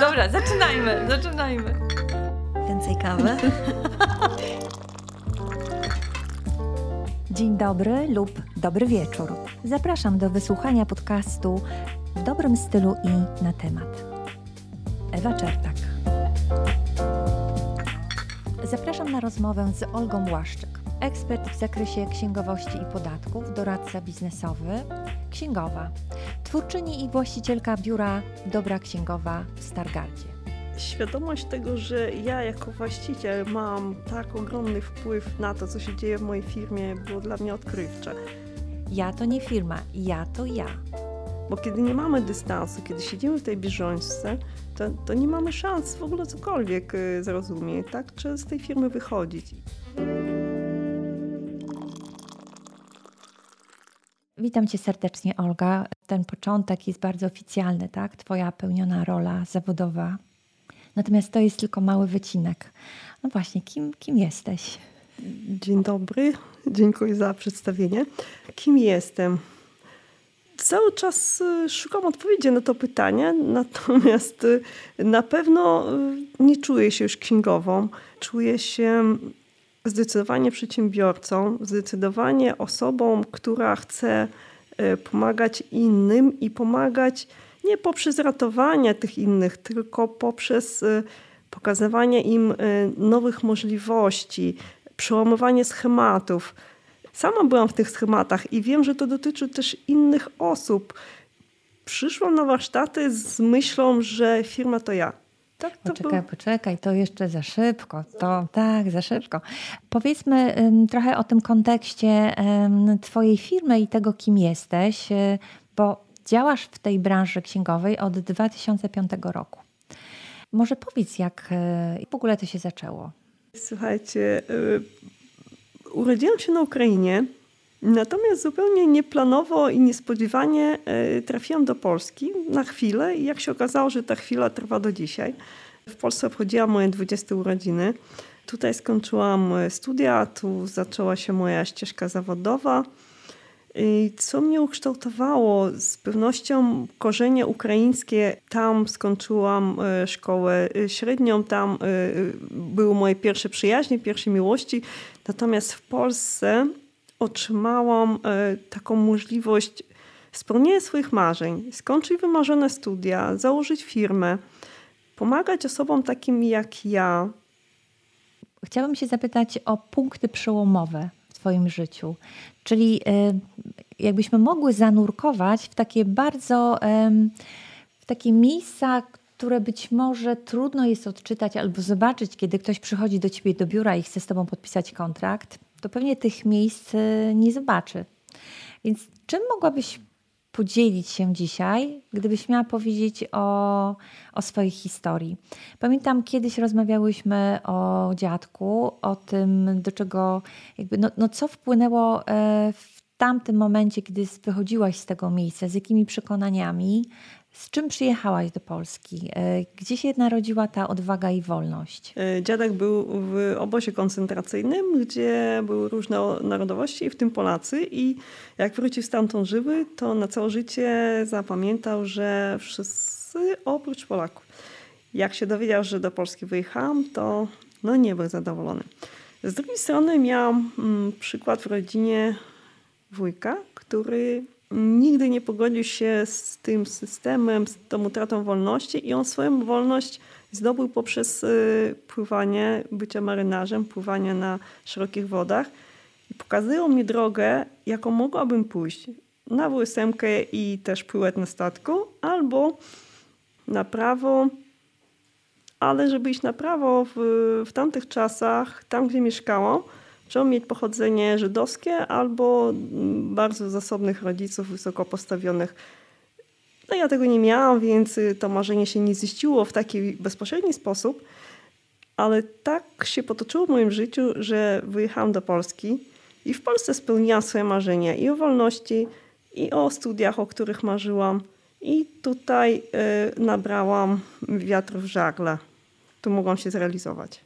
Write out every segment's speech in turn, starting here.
Dobra, zaczynajmy, zaczynajmy. Więcej kawy. Dzień dobry lub dobry wieczór. Zapraszam do wysłuchania podcastu w dobrym stylu i na temat. Ewa Czertak. Zapraszam na rozmowę z Olgą Błaszczyk, ekspert w zakresie księgowości i podatków, doradca biznesowy, księgowa, twórczyni i właścicielka biura Dobra Księgowa w Stargardzie. Świadomość tego, że ja jako właściciel mam tak ogromny wpływ na to, co się dzieje w mojej firmie, było dla mnie odkrywcze. Ja to nie firma, ja to ja. Bo kiedy nie mamy dystansu, kiedy siedzimy w tej bieżączce, to, to nie mamy szans w ogóle cokolwiek y, zrozumieć, tak? Trzeba z tej firmy wychodzić. Witam Cię serdecznie, Olga. Ten początek jest bardzo oficjalny, tak? Twoja pełniona rola zawodowa. Natomiast to jest tylko mały wycinek. No właśnie, kim, kim jesteś? Dzień dobry, dziękuję za przedstawienie. Kim jestem? Cały czas y, szukam odpowiedzi na to pytanie, natomiast y, na pewno y, nie czuję się już księgową. Czuję się zdecydowanie przedsiębiorcą, zdecydowanie osobą, która chce pomagać innym i pomagać nie poprzez ratowanie tych innych, tylko poprzez pokazywanie im nowych możliwości, przełamywanie schematów Sama byłam w tych schematach i wiem, że to dotyczy też innych osób. Przyszłam na warsztaty z myślą, że firma to ja. Tak, to poczekaj, był... poczekaj, to jeszcze za szybko. To tak, za szybko. Powiedzmy um, trochę o tym kontekście um, Twojej firmy i tego, kim jesteś, y, bo działasz w tej branży księgowej od 2005 roku. Może powiedz, jak y, w ogóle to się zaczęło? Słuchajcie, y, urodziłam się na Ukrainie, natomiast zupełnie nieplanowo i niespodziewanie e, trafiłam do Polski na chwilę i jak się okazało, że ta chwila trwa do dzisiaj. W Polsce obchodziłam moje 20 urodziny. Tutaj skończyłam e, studia, tu zaczęła się moja ścieżka zawodowa. Co mnie ukształtowało? Z pewnością korzenie ukraińskie. Tam skończyłam e, szkołę średnią, tam były moje pierwsze przyjaźnie, pierwsze miłości. Natomiast w Polsce otrzymałam e, taką możliwość spełnienia swoich marzeń, skończyć wymarzone studia, założyć firmę, pomagać osobom takim jak ja. Chciałabym się zapytać o punkty przełomowe w Twoim życiu, czyli e, jakbyśmy mogły zanurkować w takie bardzo, w takie miejsca, które być może trudno jest odczytać albo zobaczyć, kiedy ktoś przychodzi do ciebie do biura i chce z tobą podpisać kontrakt, to pewnie tych miejsc e, nie zobaczy. Więc czym mogłabyś podzielić się dzisiaj, gdybyś miała powiedzieć o, o swojej historii? Pamiętam, kiedyś rozmawiałyśmy o dziadku, o tym, do czego, jakby, no, no co wpłynęło e, w tamtym momencie, kiedy wychodziłaś z tego miejsca, z jakimi przekonaniami, z czym przyjechałaś do Polski? E, gdzie się narodziła ta odwaga i wolność? E, dziadek był w obozie koncentracyjnym, gdzie były różne narodowości, w tym Polacy. I jak wrócił stamtąd żywy, to na całe życie zapamiętał, że wszyscy oprócz Polaków. Jak się dowiedział, że do Polski wyjechałam, to no nie był zadowolony. Z drugiej strony miałam mm, przykład w rodzinie wujka, który nigdy nie pogodził się z tym systemem, z tą utratą wolności i on swoją wolność zdobył poprzez y, pływanie, bycie marynarzem, pływanie na szerokich wodach. I mi drogę, jaką mogłabym pójść. Na WSM i też pływać na statku, albo na prawo, ale żeby iść na prawo w, w tamtych czasach, tam gdzie mieszkałam, Trzeba mieć pochodzenie żydowskie albo mm, bardzo zasobnych rodziców, wysoko postawionych. No ja tego nie miałam, więc y, to marzenie się nie ziściło w taki bezpośredni sposób, ale tak się potoczyło w moim życiu, że wyjechałam do Polski i w Polsce spełniłam swoje marzenia i o wolności, i o studiach, o których marzyłam. I tutaj y, nabrałam wiatr w żagle. Tu mogłam się zrealizować.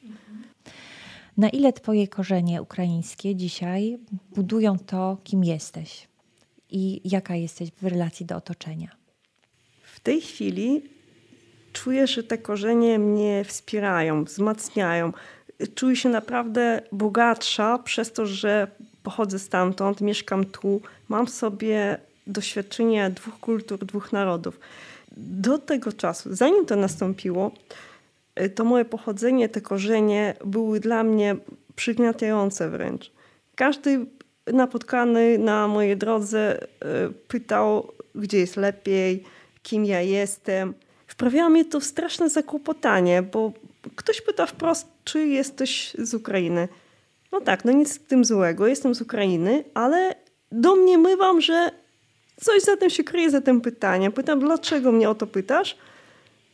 Na ile Twoje korzenie ukraińskie dzisiaj budują to, kim jesteś i jaka jesteś w relacji do otoczenia? W tej chwili czuję, że te korzenie mnie wspierają, wzmacniają. Czuję się naprawdę bogatsza przez to, że pochodzę stamtąd, mieszkam tu, mam sobie doświadczenie dwóch kultur, dwóch narodów. Do tego czasu, zanim to nastąpiło, to moje pochodzenie, te korzenie były dla mnie przygniatające wręcz. Każdy napotkany na mojej drodze y, pytał, gdzie jest lepiej, kim ja jestem. Wprawiało mnie to w straszne zakłopotanie, bo ktoś pyta wprost, czy jesteś z Ukrainy. No tak, no nic z tym złego, jestem z Ukrainy, ale domniemywam, że coś za tym się kryje, za tym pytaniem. Pytam, dlaczego mnie o to pytasz?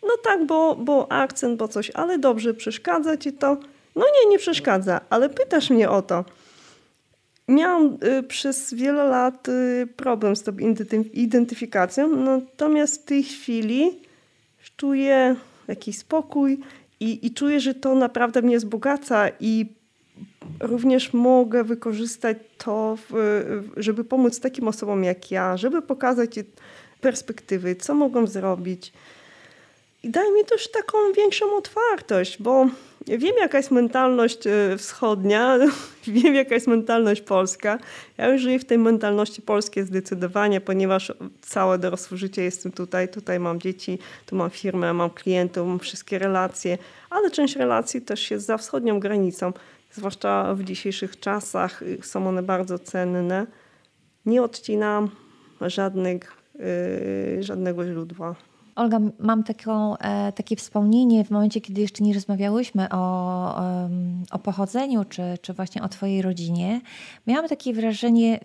No tak, bo, bo akcent, bo coś, ale dobrze, przeszkadza ci to? No nie, nie przeszkadza, ale pytasz mnie o to. Miałam y, przez wiele lat y, problem z tą identyfikacją, natomiast w tej chwili czuję jakiś spokój i, i czuję, że to naprawdę mnie wzbogaca i również mogę wykorzystać to, żeby pomóc takim osobom jak ja, żeby pokazać perspektywy, co mogą zrobić. I daje mi też taką większą otwartość, bo wiem, jaka jest mentalność e, wschodnia, wiem, jaka jest mentalność polska. Ja już żyję w tej mentalności polskiej zdecydowanie, ponieważ całe dorosłe życie jestem tutaj. Tutaj mam dzieci, tu mam firmę, mam klientów, mam wszystkie relacje, ale część relacji też jest za wschodnią granicą zwłaszcza w dzisiejszych czasach y, są one bardzo cenne. Nie odcinam żadnych, yy, żadnego źródła. Olga, mam taką, e, takie wspomnienie w momencie, kiedy jeszcze nie rozmawiałyśmy o, o pochodzeniu, czy, czy właśnie o Twojej rodzinie. Miałam takie wrażenie,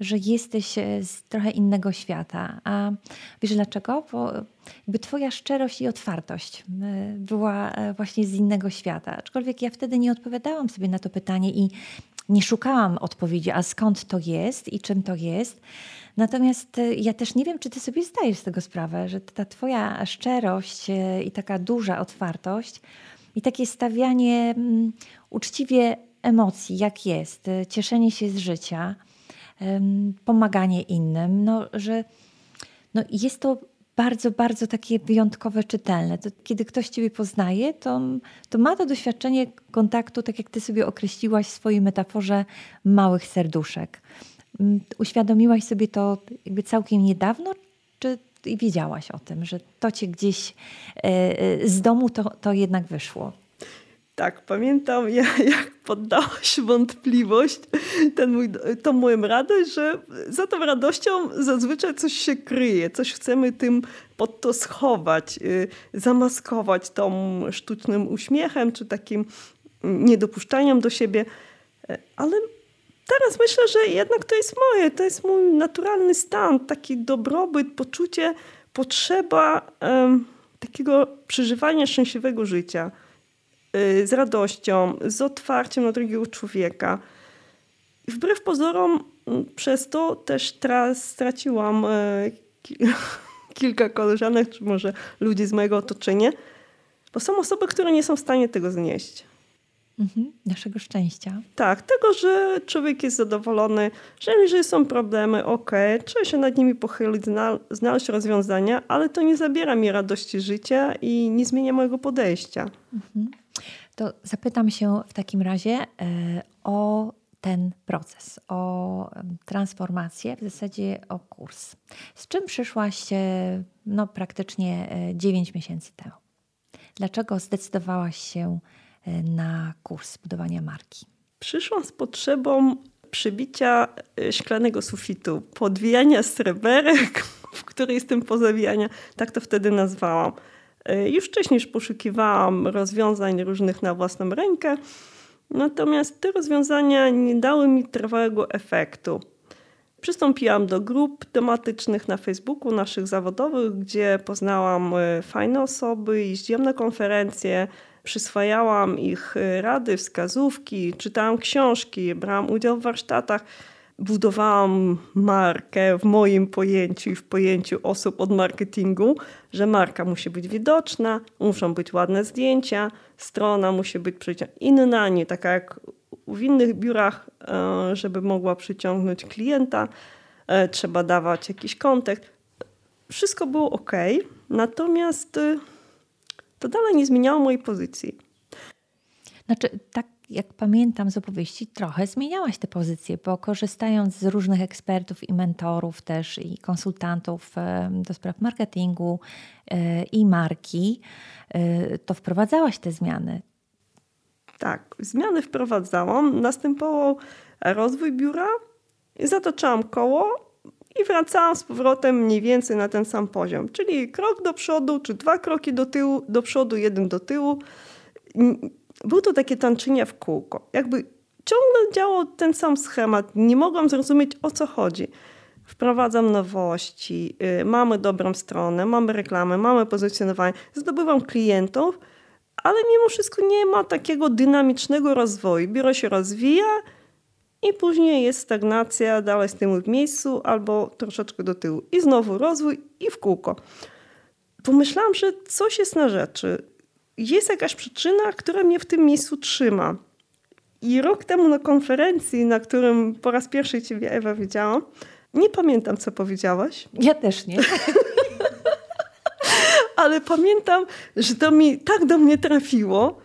że jesteś e, z trochę innego świata. A wiesz dlaczego? Bo jakby twoja szczerość i otwartość e, była właśnie z innego świata. Aczkolwiek ja wtedy nie odpowiadałam sobie na to pytanie i nie szukałam odpowiedzi, a skąd to jest i czym to jest. Natomiast ja też nie wiem, czy ty sobie zdajesz z tego sprawę, że ta twoja szczerość i taka duża otwartość i takie stawianie um, uczciwie emocji, jak jest, cieszenie się z życia – pomaganie innym, no, że no, jest to bardzo, bardzo takie wyjątkowe, czytelne. To, kiedy ktoś Ciebie poznaje, to, to ma to doświadczenie kontaktu, tak jak Ty sobie określiłaś w swojej metaforze małych serduszek. Uświadomiłaś sobie to jakby całkiem niedawno, czy wiedziałaś o tym, że to Cię gdzieś e, e, z domu to, to jednak wyszło? Tak, pamiętam jak poddałaś wątpliwość ten mój, tą moją radość, że za tą radością zazwyczaj coś się kryje, coś chcemy tym pod to schować, y, zamaskować tą sztucznym uśmiechem, czy takim niedopuszczaniem do siebie. E, ale teraz myślę, że jednak to jest moje, to jest mój naturalny stan, taki dobrobyt, poczucie, potrzeba um, takiego przeżywania szczęśliwego życia. Y, z radością, z otwarciem na drugiego człowieka. Wbrew pozorom mm, przez to też teraz straciłam e, kilka koleżanek, czy może ludzi z mojego otoczenia, bo są osoby, które nie są w stanie tego znieść. Mhm, naszego szczęścia. Tak, tego, że człowiek jest zadowolony, że jeżeli są problemy, ok, trzeba się nad nimi pochylić, znaleźć rozwiązania, ale to nie zabiera mi radości życia i nie zmienia mojego podejścia. Mhm. To zapytam się w takim razie e, o ten proces, o transformację, w zasadzie o kurs. Z czym przyszłaś no, praktycznie 9 e, miesięcy temu? Dlaczego zdecydowałaś się na kurs budowania marki? Przyszłam z potrzebą przybicia szklanego sufitu, podwijania sreberek, w której jestem pozawijania, tak to wtedy nazwałam. E, już wcześniej poszukiwałam rozwiązań różnych na własną rękę, natomiast te rozwiązania nie dały mi trwałego efektu. Przystąpiłam do grup tematycznych na Facebooku, naszych zawodowych, gdzie poznałam e, fajne osoby, jeździłam na konferencje, przyswajałam ich e, rady, wskazówki, czytałam książki, brałam udział w warsztatach budowałam markę w moim pojęciu i w pojęciu osób od marketingu, że marka musi być widoczna, muszą być ładne zdjęcia, strona musi być inna, nie taka jak w innych biurach, e, żeby mogła przyciągnąć klienta, e, trzeba dawać jakiś kontekst. Wszystko było ok, natomiast e, to dalej nie zmieniało mojej pozycji. Znaczy, tak jak pamiętam z opowieści, trochę zmieniałaś te pozycje, bo korzystając z różnych ekspertów i mentorów też i konsultantów do spraw marketingu e, i marki, e, to wprowadzałaś te zmiany. Tak, zmiany wprowadzałam. Następował rozwój biura, zatoczałam koło i wracałam z powrotem mniej więcej na ten sam poziom, czyli krok do przodu, czy dwa kroki do tyłu, do przodu, jeden do tyłu. Było to takie tańczenie w kółko. Jakby ciągle działał ten sam schemat. Nie mogłam zrozumieć o co chodzi. Wprowadzam nowości, yy, mamy dobrą stronę, mamy reklamę, mamy pozycjonowanie, zdobywam klientów, ale mimo wszystko nie ma takiego dynamicznego rozwoju. Biuro się rozwija i później jest stagnacja, dalej z tym w miejscu albo troszeczkę do tyłu. I znowu rozwój i w kółko. Pomyślałam, że coś jest na rzeczy. Jest jakaś przyczyna, która mnie w tym miejscu trzyma. I rok temu na konferencji, na którym po raz pierwszy Ciebie, Ewa, widziałam, nie pamiętam, co powiedziałaś. Ja też nie. Ale pamiętam, że to mi tak do mnie trafiło,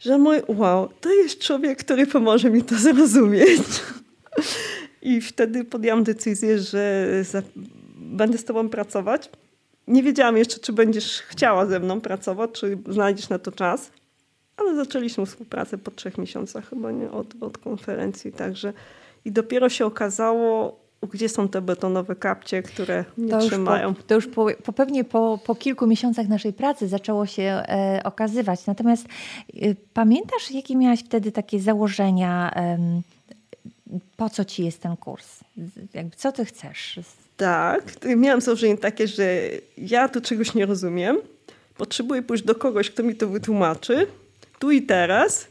że mój wow, to jest człowiek, który pomoże mi to zrozumieć. I wtedy podjęłam decyzję, że za, będę z tobą pracować. Nie wiedziałam jeszcze, czy będziesz chciała ze mną pracować, czy znajdziesz na to czas. Ale zaczęliśmy współpracę po trzech miesiącach chyba nie od, od konferencji. Także i dopiero się okazało, gdzie są te betonowe kapcie, które nie to trzymają. Już po, to już po, po, pewnie po, po kilku miesiącach naszej pracy zaczęło się e, okazywać. Natomiast e, pamiętasz, jakie miałaś wtedy takie założenia, e, po co ci jest ten kurs? Jakby, co ty chcesz? Tak, miałam założenie takie, że ja tu czegoś nie rozumiem, potrzebuję pójść do kogoś, kto mi to wytłumaczy, tu i teraz,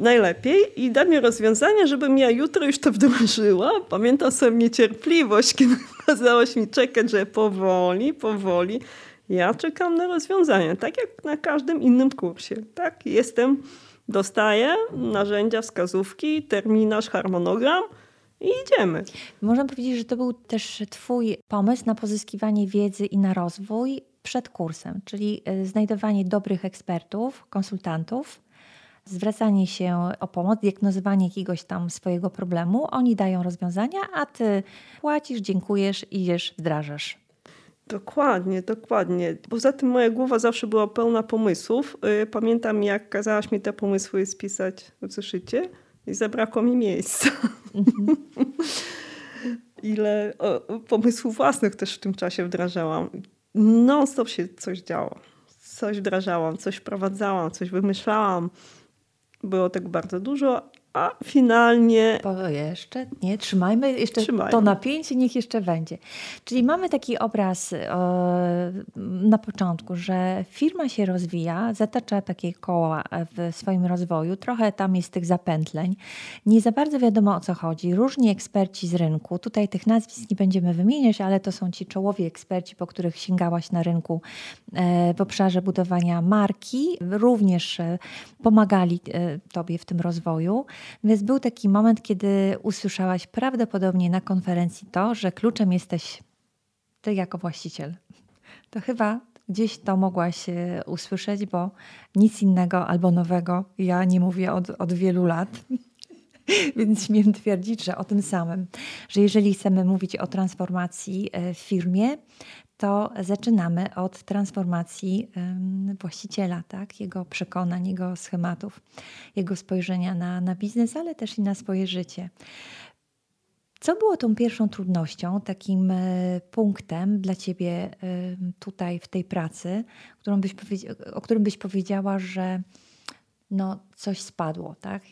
najlepiej i da mi rozwiązania, żebym ja jutro już to wdrożyła. Pamiętam sobie niecierpliwość, kiedy kazałaś mi czekać, że powoli, powoli. Ja czekam na rozwiązania, tak jak na każdym innym kursie. Tak, jestem, dostaję narzędzia, wskazówki, terminarz, harmonogram i idziemy. Można powiedzieć, że to był też Twój pomysł na pozyskiwanie wiedzy i na rozwój przed kursem, czyli e, znajdowanie dobrych ekspertów, konsultantów, zwracanie się o pomoc, diagnozowanie jakiegoś tam swojego problemu. Oni dają rozwiązania, a ty płacisz, dziękujesz, idziesz, wdrażasz. Dokładnie, dokładnie. Poza tym moja głowa zawsze była pełna pomysłów. Y, pamiętam, jak kazałaś mi te pomysły spisać w zeszycie i zabrakło mi miejsca. Mhm. Ile pomysłów własnych też w tym czasie wdrażałam. Non-stop się coś działo. Coś wdrażałam, coś wprowadzałam, coś wymyślałam. Było tego bardzo dużo, a finalnie. Bo jeszcze nie, trzymajmy jeszcze trzymajmy. to napięcie, niech jeszcze będzie. Czyli mamy taki obraz e, na początku, że firma się rozwija, zatacza takie koła w swoim rozwoju, trochę tam jest tych zapętleń. Nie za bardzo wiadomo o co chodzi. Różni eksperci z rynku, tutaj tych nazwisk nie będziemy wymieniać, ale to są ci czołowi eksperci, po których sięgałaś na rynku e, w obszarze budowania marki, również e, pomagali Tobie w tym rozwoju. Więc był taki moment, kiedy usłyszałaś prawdopodobnie na konferencji to, że kluczem jesteś ty jako właściciel. To chyba gdzieś to mogłaś e, usłyszeć, bo nic innego albo nowego ja nie mówię od, od wielu lat. Więc śmiem twierdzić, że o tym samym, że jeżeli chcemy mówić o transformacji e, w firmie, to zaczynamy od transformacji właściciela, tak? jego przekonań, jego schematów, jego spojrzenia na, na biznes, ale też i na swoje życie. Co było tą pierwszą trudnością, takim e, punktem dla Ciebie tutaj w tej pracy, którą byś o którym byś powiedziała, że no, coś spadło, tak?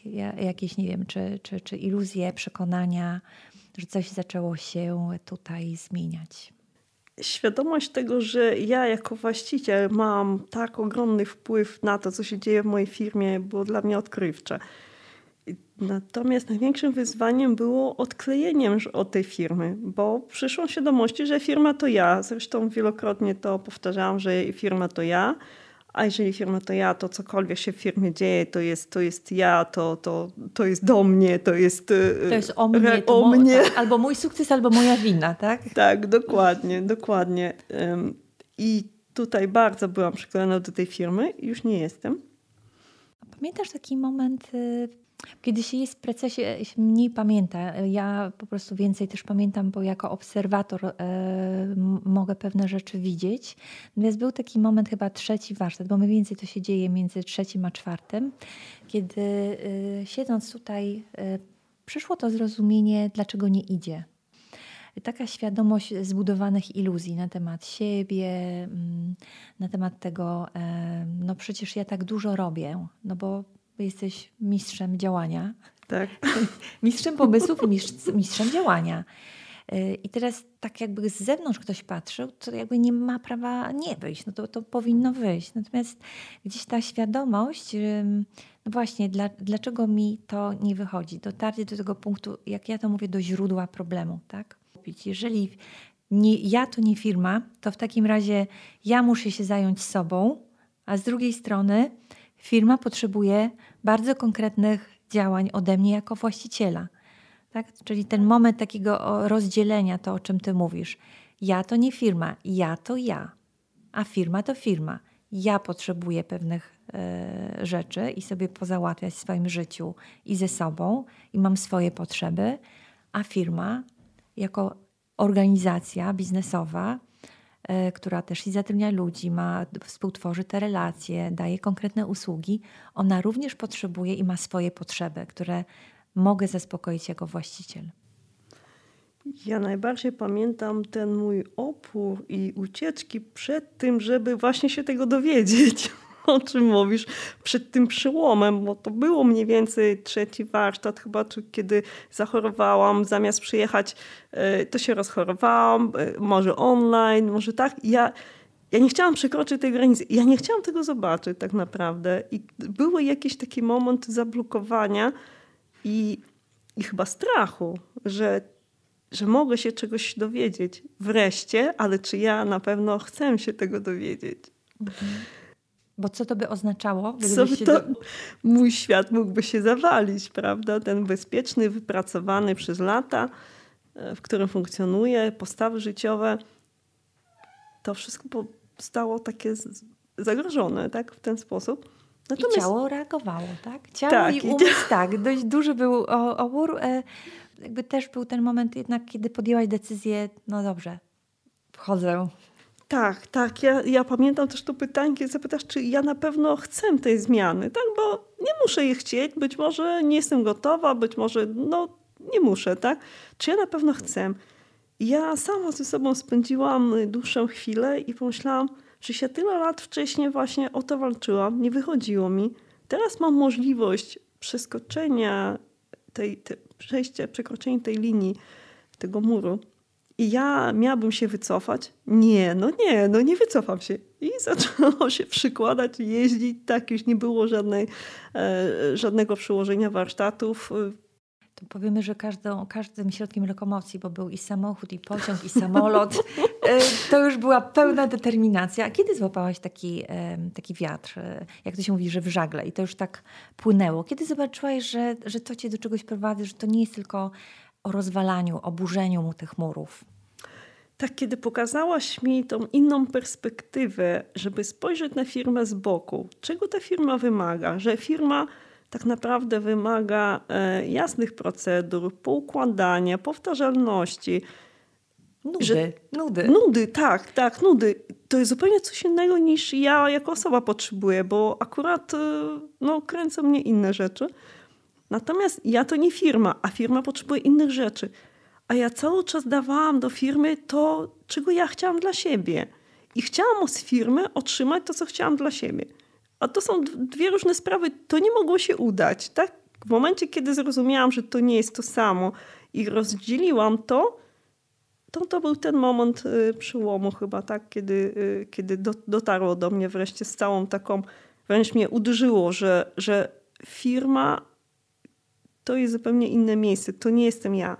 Jakieś, nie wiem, czy, czy, czy iluzje, przekonania, że coś zaczęło się tutaj zmieniać? Świadomość tego, że ja jako właściciel mam tak ogromny wpływ na to, co się dzieje w mojej firmie, było dla mnie odkrywcze. Natomiast największym wyzwaniem było odklejeniem od tej firmy, bo przyszłam świadomości, że firma to ja. Zresztą wielokrotnie to powtarzałam, że firma to ja a jeżeli firma to ja, to cokolwiek się w firmie dzieje, to jest, to jest ja, to, to, to jest do mnie, to jest... To jest o mnie, to o mnie. Tak, albo mój sukces, albo moja wina, tak? Tak, dokładnie, dokładnie. I tutaj bardzo byłam przekonana do tej firmy już nie jestem. Pamiętasz taki moment, y, kiedy się jest w procesie, się mniej pamięta. Ja po prostu więcej też pamiętam, bo jako obserwator e, mogę pewne rzeczy widzieć. Natomiast był taki moment, chyba trzeci warsztat, bo mniej więcej to się dzieje między trzecim a czwartym, kiedy siedząc tutaj, y, przyszło to zrozumienie, dlaczego nie idzie taka świadomość zbudowanych iluzji na temat siebie, mm, na temat tego, e, no przecież ja tak dużo robię, no bo jesteś mistrzem działania. Tak. mistrzem pomysłów i mistrzem działania. E, I teraz tak jakby z zewnątrz ktoś patrzył, to jakby nie ma prawa nie wyjść, no to, to powinno wyjść. Natomiast gdzieś ta świadomość, no właśnie, dla, dlaczego mi to nie wychodzi? Dotarcie do tego punktu, jak ja to mówię, do źródła problemu, tak? Jeżeli nie, ja to nie firma, to w takim razie ja muszę się zająć sobą, a z drugiej strony firma potrzebuje bardzo konkretnych działań ode mnie jako właściciela. Tak? Czyli ten moment takiego rozdzielenia, to o czym ty mówisz. Ja to nie firma, ja to ja, a firma to firma. Ja potrzebuję pewnych e, rzeczy i sobie pozałatwiać w swoim życiu i ze sobą, i mam swoje potrzeby, a firma jako organizacja biznesowa, która też i zatrudnia ludzi, ma, współtworzy te relacje, daje konkretne usługi, ona również potrzebuje i ma swoje potrzeby, które mogę zaspokoić jako właściciel. Ja najbardziej pamiętam ten mój opór i ucieczki przed tym, żeby właśnie się tego dowiedzieć. o czym mówisz, przed tym przełomem, bo to było mniej więcej trzeci warsztat chyba, czy kiedy zachorowałam, zamiast przyjechać, e, to się rozchorowałam, e, może online, może tak. Ja, ja nie chciałam przekroczyć tej granicy. Ja nie chciałam tego zobaczyć tak naprawdę. I był jakiś taki moment zablokowania i, i chyba strachu, że, że mogę się czegoś dowiedzieć wreszcie, ale czy ja na pewno chcę się tego dowiedzieć. Mhm. Bo co to by oznaczało? Co by to, mój świat mógłby się zawalić, prawda? Ten bezpieczny, wypracowany przez lata, e, w którym funkcjonuje, postawy życiowe, to wszystko stało takie zagrożone tak? w ten sposób. Natomiast... I ciało reagowało, tak? Ciało tak, i umysł, tak. Dość duży był opór. E, jakby też był ten moment jednak, kiedy podjęłaś decyzję, no dobrze, wchodzę tak, tak. Ja, ja pamiętam też to pytanie, kiedy zapytasz, czy ja na pewno chcę tej zmiany, tak? Bo nie muszę jej chcieć, być może nie jestem gotowa, być może no nie muszę, tak? Czy ja na pewno chcę? Ja sama ze sobą spędziłam dłuższą chwilę i pomyślałam, że się tyle lat wcześniej właśnie o to walczyłam, nie wychodziło mi. Teraz mam możliwość przeskoczenia tej, te, przejścia, przekroczenia tej linii, tego muru i ja miałabym się wycofać? Nie, no nie, no nie wycofam się. I zaczęło się przykładać, jeździć, tak już nie było żadnej, e, żadnego przyłożenia warsztatów. To powiemy, że każdą, każdym środkiem lokomocji, bo był i samochód, i pociąg, i samolot, e, to już była pełna determinacja. A kiedy złapałaś taki, taki wiatr, e, jak to się mówi, że w żagle i to już tak płynęło? Kiedy zobaczyłaś, że, że to cię do czegoś prowadzi, że to nie jest tylko o rozwalaniu, o burzeniu mu tych murów. Tak, kiedy pokazałaś mi tą inną perspektywę, żeby spojrzeć na firmę z boku, czego ta firma wymaga, że firma tak naprawdę wymaga e, jasnych procedur, poukładania, powtarzalności. Nudy, że, nudy. Nudy, tak, tak, nudy. To jest zupełnie coś innego niż ja jako osoba potrzebuję, bo akurat e, no, kręcą mnie inne rzeczy. Natomiast ja to nie firma, a firma potrzebuje innych rzeczy. A ja cały czas dawałam do firmy to, czego ja chciałam dla siebie. I chciałam od firmy otrzymać to, co chciałam dla siebie. A to są dwie różne sprawy. To nie mogło się udać. Tak? W momencie, kiedy zrozumiałam, że to nie jest to samo i rozdzieliłam to, to, to był ten moment y, przyłomu chyba, tak? kiedy, y, kiedy do, dotarło do mnie wreszcie z całą taką, wręcz mnie uderzyło, że, że firma to jest zupełnie inne miejsce. To nie jestem ja.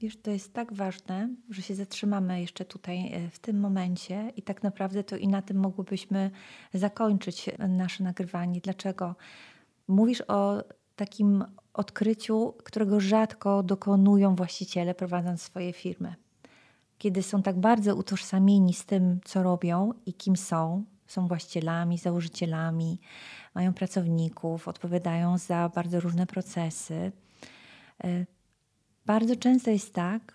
Wiesz, to jest tak ważne, że się zatrzymamy jeszcze tutaj e, w tym momencie i tak naprawdę to i na tym mogłybyśmy zakończyć nasze nagrywanie. Dlaczego? Mówisz o takim odkryciu, którego rzadko dokonują właściciele prowadząc swoje firmy. kiedy są tak bardzo utożsamieni z tym, co robią i kim są, są właścicielami, założycielami, mają pracowników, odpowiadają za bardzo różne procesy. E, bardzo często jest tak,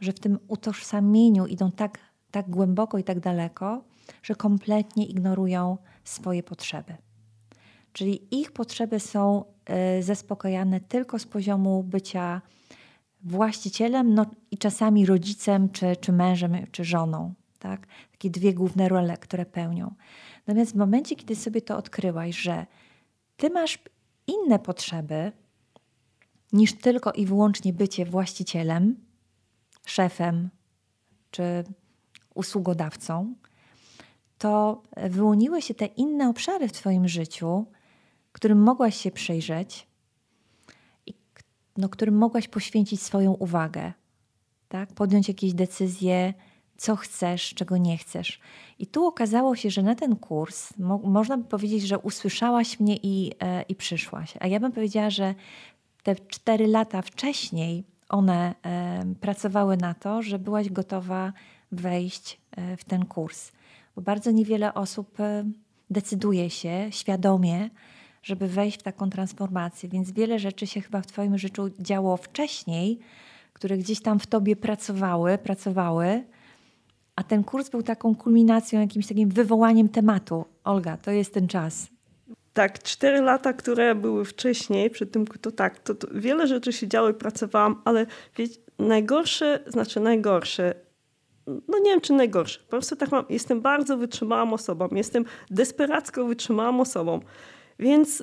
że w tym utożsamieniu idą tak, tak głęboko i tak daleko, że kompletnie ignorują swoje potrzeby. Czyli ich potrzeby są e, zaspokojane tylko z poziomu bycia właścicielem no, i czasami rodzicem, czy, czy mężem, czy żoną. Tak? Takie dwie główne role, które pełnią. Natomiast w momencie, kiedy sobie to odkryłaś, że ty masz inne potrzeby niż tylko i wyłącznie bycie właścicielem, szefem czy usługodawcą, to wyłoniły się te inne obszary w Twoim życiu, którym mogłaś się przyjrzeć i no, którym mogłaś poświęcić swoją uwagę, tak? podjąć jakieś decyzje, co chcesz, czego nie chcesz. I tu okazało się, że na ten kurs mo można by powiedzieć, że usłyszałaś mnie i, e, i przyszłaś. A ja bym powiedziała, że te cztery lata wcześniej one e, pracowały na to, że byłaś gotowa wejść e, w ten kurs. Bo bardzo niewiele osób decyduje się świadomie, żeby wejść w taką transformację. Więc wiele rzeczy się chyba w Twoim życiu działo wcześniej, które gdzieś tam w Tobie pracowały, pracowały, a ten kurs był taką kulminacją, jakimś takim wywołaniem tematu. Olga, to jest ten czas. Tak, cztery lata, które były wcześniej, przy tym, to tak, to, to wiele rzeczy się działo i pracowałam, ale wiecie, najgorsze, znaczy najgorsze, no nie wiem czy najgorsze, po prostu tak mam, jestem bardzo wytrzymałą osobą, jestem desperacko wytrzymałą osobą, więc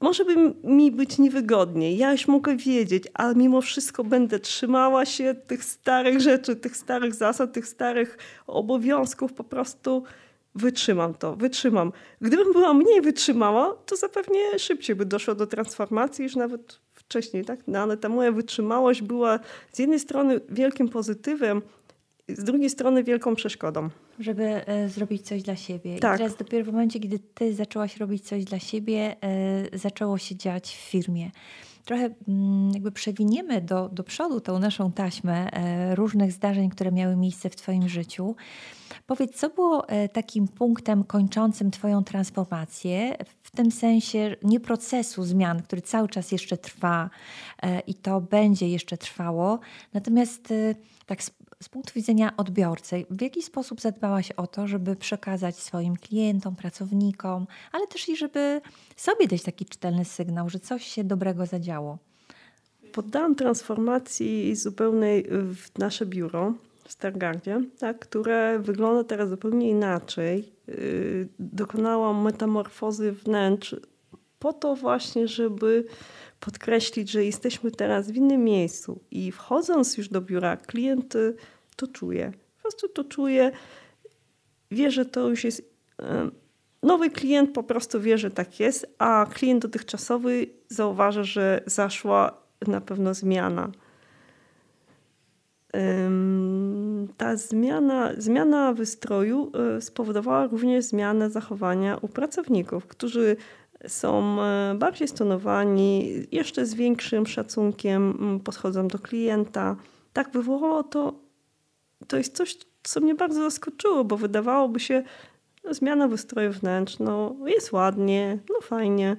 może by mi być niewygodniej, ja już mogę wiedzieć, ale mimo wszystko będę trzymała się tych starych rzeczy, tych starych zasad, tych starych obowiązków, po prostu wytrzymam to, wytrzymam. Gdybym była mniej wytrzymała, to zapewne szybciej by doszło do transformacji już nawet wcześniej, tak? No, ale ta moja wytrzymałość była z jednej strony wielkim pozytywem, z drugiej strony wielką przeszkodą. Żeby e, zrobić coś dla siebie. Tak. I teraz dopiero w momencie, kiedy ty zaczęłaś robić coś dla siebie, e, zaczęło się dziać w firmie. Trochę mm, jakby przewiniemy do, do przodu tą naszą taśmę e, różnych zdarzeń, które miały miejsce w twoim życiu. Powiedz, co było takim punktem kończącym Twoją transformację, w tym sensie nie procesu zmian, który cały czas jeszcze trwa i to będzie jeszcze trwało, natomiast tak z, z punktu widzenia odbiorcy, w jaki sposób zadbałaś o to, żeby przekazać swoim klientom, pracownikom, ale też i żeby sobie dać taki czytelny sygnał, że coś się dobrego zadziało? Poddałam transformacji zupełnej w nasze biuro w Stargardzie, tak, które wygląda teraz zupełnie inaczej. Yy, dokonałam metamorfozy wnętrz po to właśnie, żeby podkreślić, że jesteśmy teraz w innym miejscu i wchodząc już do biura, klient to czuje. Po prostu to czuje, wie, że to już jest. Yy, nowy klient po prostu wie, że tak jest, a klient dotychczasowy zauważa, że zaszła na pewno zmiana ta zmiana, zmiana wystroju e, spowodowała również zmianę zachowania u pracowników, którzy są e, bardziej stonowani, jeszcze z większym szacunkiem podchodzą do klienta. Tak wywołało to, to jest coś, co mnie bardzo zaskoczyło, bo wydawałoby się, no, zmiana wystroju wnętrz, no jest ładnie, no fajnie,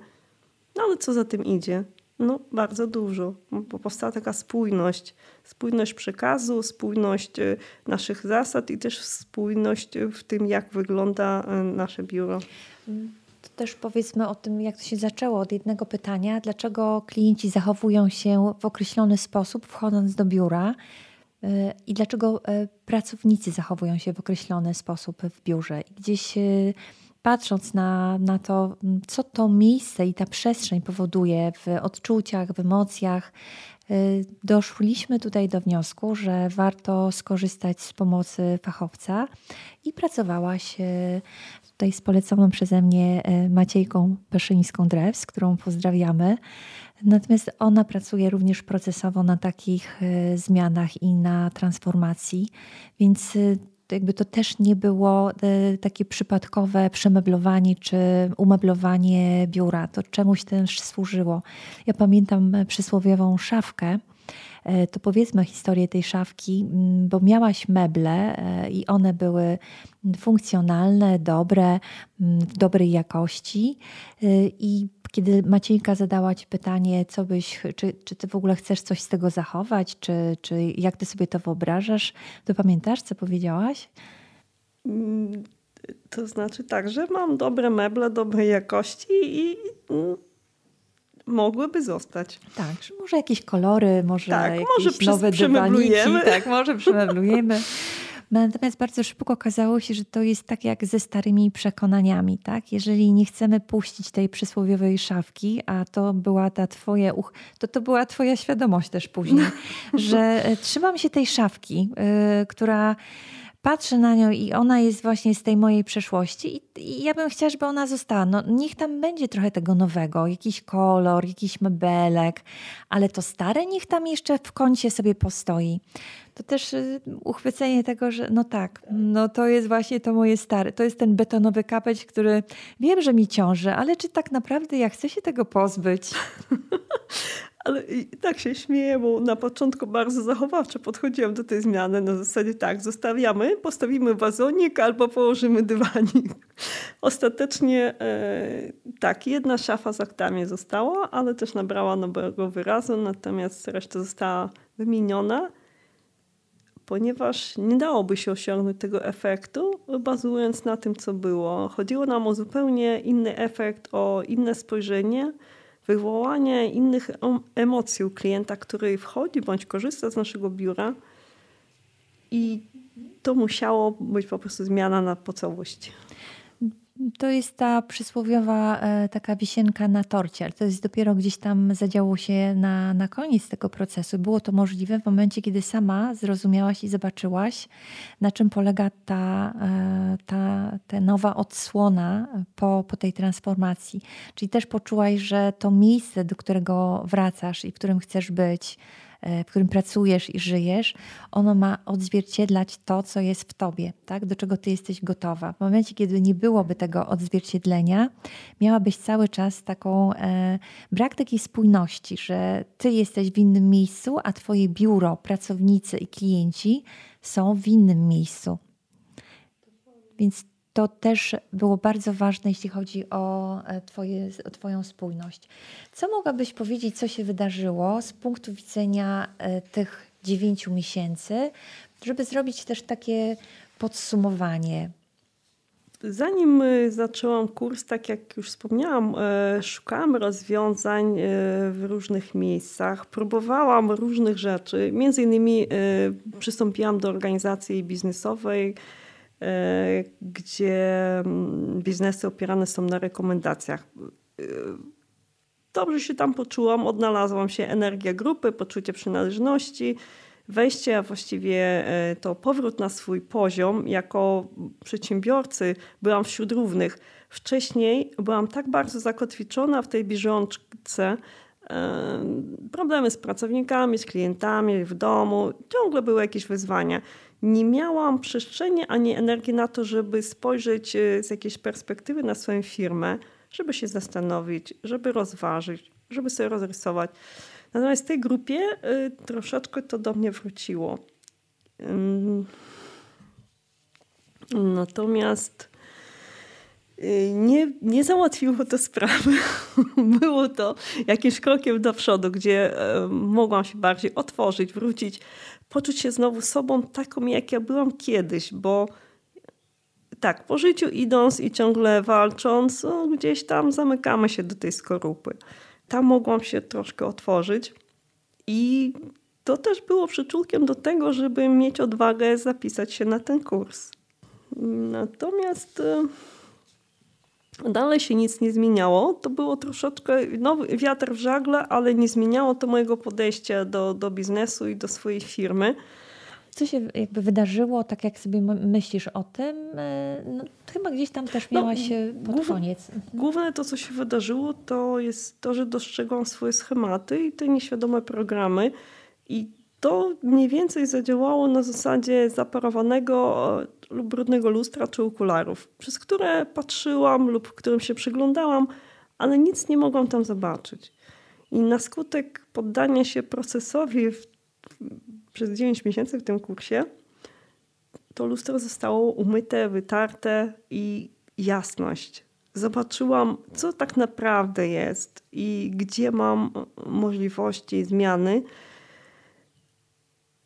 no ale co za tym idzie? No, bardzo dużo, bo powstała taka spójność. Spójność przekazu, spójność y, naszych zasad i też spójność w tym, jak wygląda y, nasze biuro. To też powiedzmy o tym, jak to się zaczęło od jednego pytania. Dlaczego klienci zachowują się w określony sposób, wchodząc do biura? Y, I dlaczego pracownicy zachowują się w określony sposób w biurze? Gdzieś patrząc na, na to, co to miejsce i ta przestrzeń powoduje w odczuciach, w emocjach, y, doszliśmy tutaj do wniosku, że warto skorzystać z pomocy fachowca i pracowałaś tutaj z poleconą przeze mnie y, Maciejką Peszyńską-Drews, którą pozdrawiamy. Natomiast ona pracuje również procesowo na takich y, zmianach i na transformacji, więc jakby to też nie było e, takie przypadkowe przemeblowanie czy umeblowanie biura. To czemuś też służyło. Ja pamiętam przysłowiową szafkę, e, to powiedzmy historię tej szafki, mm, bo miałaś meble e, i one były funkcjonalne, dobre, mm, w dobrej jakości i kiedy Maciejka zadała Ci pytanie, co byś, czy, czy Ty w ogóle chcesz coś z tego zachować, czy, czy jak Ty sobie to wyobrażasz, to pamiętasz, co powiedziałaś? Mm, to znaczy tak, że mam dobre meble, dobrej jakości i mm, mogłyby zostać. Tak, może jakieś kolory, może tak, jakieś może nowe dywaniki. Tak, może przemeblujemy. Natomiast bardzo szybko okazało się, że to jest tak jak ze starymi przekonaniami. Tak? Jeżeli nie chcemy puścić tej przysłowiowej szafki, a to była ta twoja, uch, to to była twoja świadomość też później, że e, trzymam się tej szafki, yy, która patrzę na nią i ona jest właśnie z tej mojej przeszłości i, i, ja bym chciała, żeby ona została. No, niech tam będzie trochę tego nowego, jakiś kolor, jakiś mebelek, ale to stare niech tam jeszcze w kącie sobie postoi. To też y, uchwycenie tego, że no tak, no to jest właśnie to moje stare, to jest ten betonowy kapeć, który wiem, że mi ciąży, ale czy tak naprawdę ja chcę się tego pozbyć? Ale tak się śmieję, bo na początku bardzo zachowawczo podchodziłam do tej zmiany na zasadzie tak, zostawiamy, postawimy wazonik albo położymy dywanik. Ostatecznie e, tak, jedna szafa z aktami została, ale też nabrała nowego wyrazu, natomiast reszta została wymieniona, ponieważ nie dałoby się osiągnąć tego efektu, bazując na tym, co było. Chodziło nam o zupełnie inny efekt, o inne spojrzenie, wywołanie innych emocji u klienta, który wchodzi bądź korzysta z naszego biura i to musiało być po prostu zmiana na po. To jest ta przysłowiowa e, taka wisienka na torcie, ale to jest dopiero gdzieś tam zadziało się na, na koniec tego procesu. Było to możliwe w momencie, kiedy sama zrozumiałaś i zobaczyłaś, na czym polega ta, e, ta, ta nowa odsłona po, po tej transformacji. Czyli też poczułaś, że to miejsce, do którego wracasz i w którym chcesz być, E, w którym pracujesz i żyjesz, ono ma odzwierciedlać to, co jest w tobie, tak? do czego ty jesteś gotowa. W momencie, kiedy nie byłoby tego odzwierciedlenia, miałabyś cały czas taką e, brak takiej spójności, że ty jesteś w innym miejscu, a twoje biuro, pracownicy i klienci są w innym miejscu. Więc to też było bardzo ważne, jeśli chodzi o, e, twoje, o Twoją spójność. Co mogłabyś powiedzieć, co się wydarzyło z punktu widzenia e, tych dziewięciu miesięcy, żeby zrobić też takie podsumowanie? Zanim e, zaczęłam kurs, tak jak już wspomniałam, szukałam rozwiązań w różnych miejscach, próbowałam różnych rzeczy. Między innymi przystąpiłam do organizacji biznesowej, gdzie mm, biznesy opierane są na rekomendacjach. E, dobrze się tam poczułam, odnalazłam się energia grupy, poczucie przynależności, wejście, a właściwie e, to powrót na swój poziom. Jako przedsiębiorcy byłam wśród równych. Wcześniej byłam tak bardzo zakotwiczona w tej bieżączce, problemy z pracownikami, z klientami w domu, ciągle były jakieś wyzwania nie miałam przestrzeni ani energii na to, żeby spojrzeć e, z jakiejś perspektywy na swoją firmę, żeby się zastanowić, żeby rozważyć, żeby sobie rozrysować. Natomiast w tej grupie e, troszeczkę to do mnie wróciło. Natomiast nie, nie załatwiło to sprawy. Było to jakimś krokiem do przodu, gdzie mogłam się bardziej otworzyć, wrócić poczuć się znowu sobą taką, jak ja byłam kiedyś, bo tak, po życiu idąc i ciągle walcząc, no, gdzieś tam zamykamy się do tej skorupy. Tam mogłam się troszkę otworzyć i to też było przyczółkiem do tego, żeby mieć odwagę zapisać się na ten kurs. Natomiast e, Dalej się nic nie zmieniało. To było troszeczkę nowy wiatr w żagle, ale nie zmieniało to mojego podejścia do, do biznesu i do swojej firmy. Co się jakby wydarzyło, tak jak sobie myślisz o tym? E, no, chyba gdzieś tam też no, miałaś no, pod główne, koniec. Mhm. Główne to, co się wydarzyło, to jest to, że dostrzegłam swoje schematy i te nieświadome programy. I to mniej więcej zadziałało na zasadzie zaparowanego lub brudnego lustra czy okularów, przez które patrzyłam lub którym się przyglądałam, ale nic nie mogłam tam zobaczyć. I na skutek poddania się procesowi w przez 9 miesięcy w tym kursie to lustro zostało umyte, wytarte i jasność. Zobaczyłam, co tak naprawdę jest i gdzie mam możliwości zmiany.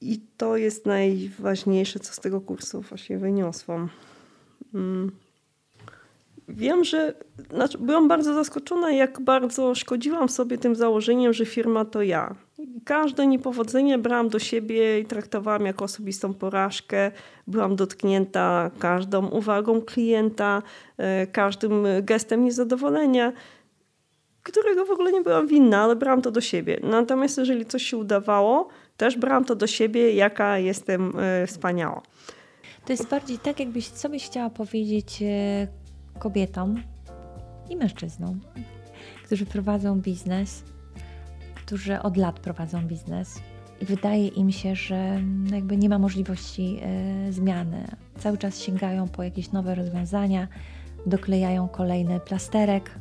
I to jest najważniejsze, co z tego kursu właśnie wyniosłam. Mm. Wiem, że znaczy byłam bardzo zaskoczona, jak bardzo szkodziłam sobie tym założeniem, że firma to ja. Każde niepowodzenie brałam do siebie i traktowałam jako osobistą porażkę. Byłam dotknięta każdą uwagą klienta, e, każdym gestem niezadowolenia, którego w ogóle nie byłam winna, ale brałam to do siebie. Natomiast jeżeli coś się udawało, też brałam to do siebie, jaka jestem e, wspaniała. To jest bardziej tak, jakbyś co byś chciała powiedzieć e, kobietom i mężczyznom, którzy prowadzą biznes, którzy od lat prowadzą biznes i wydaje im się, że jakby nie ma możliwości y, zmiany. Cały czas sięgają po jakieś nowe rozwiązania, doklejają kolejny plasterek.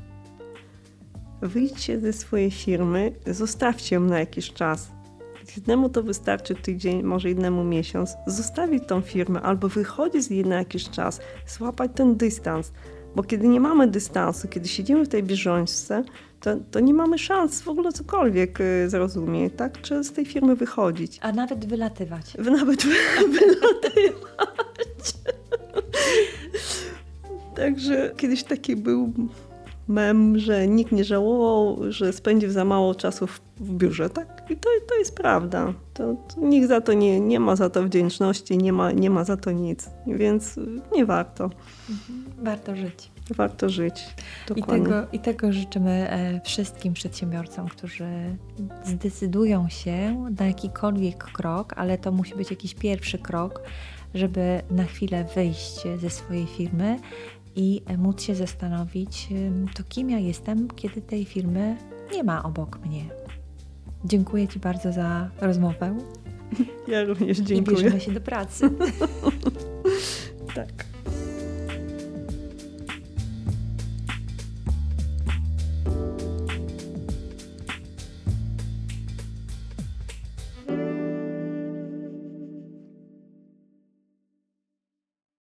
Wyjdźcie ze swojej firmy, zostawcie ją na jakiś czas. Jednemu to wystarczy tydzień, może innemu miesiąc. Zostawić tą firmę albo wychodzić z niej na jakiś czas, złapać ten dystans. Bo kiedy nie mamy dystansu, kiedy siedzimy w tej bieżączce, to, to nie mamy szans w ogóle cokolwiek y, zrozumieć, tak? Czy z tej firmy wychodzić. A nawet wylatywać. Nawet wylatywać. Także kiedyś taki był mem, że nikt nie żałował, że spędził za mało czasu w, w biurze, tak? I to, to jest prawda. To, to nikt za to nie, nie ma za to wdzięczności, nie ma, nie ma za to nic, więc nie warto. Mhm. Warto żyć. Warto żyć. I tego, I tego życzymy e, wszystkim przedsiębiorcom, którzy zdecydują się na jakikolwiek krok, ale to musi być jakiś pierwszy krok, żeby na chwilę wyjść ze swojej firmy i móc się zastanowić, to kim ja jestem, kiedy tej firmy nie ma obok mnie. Dziękuję Ci bardzo za rozmowę. Ja również dziękuję. I bierzemy się do pracy.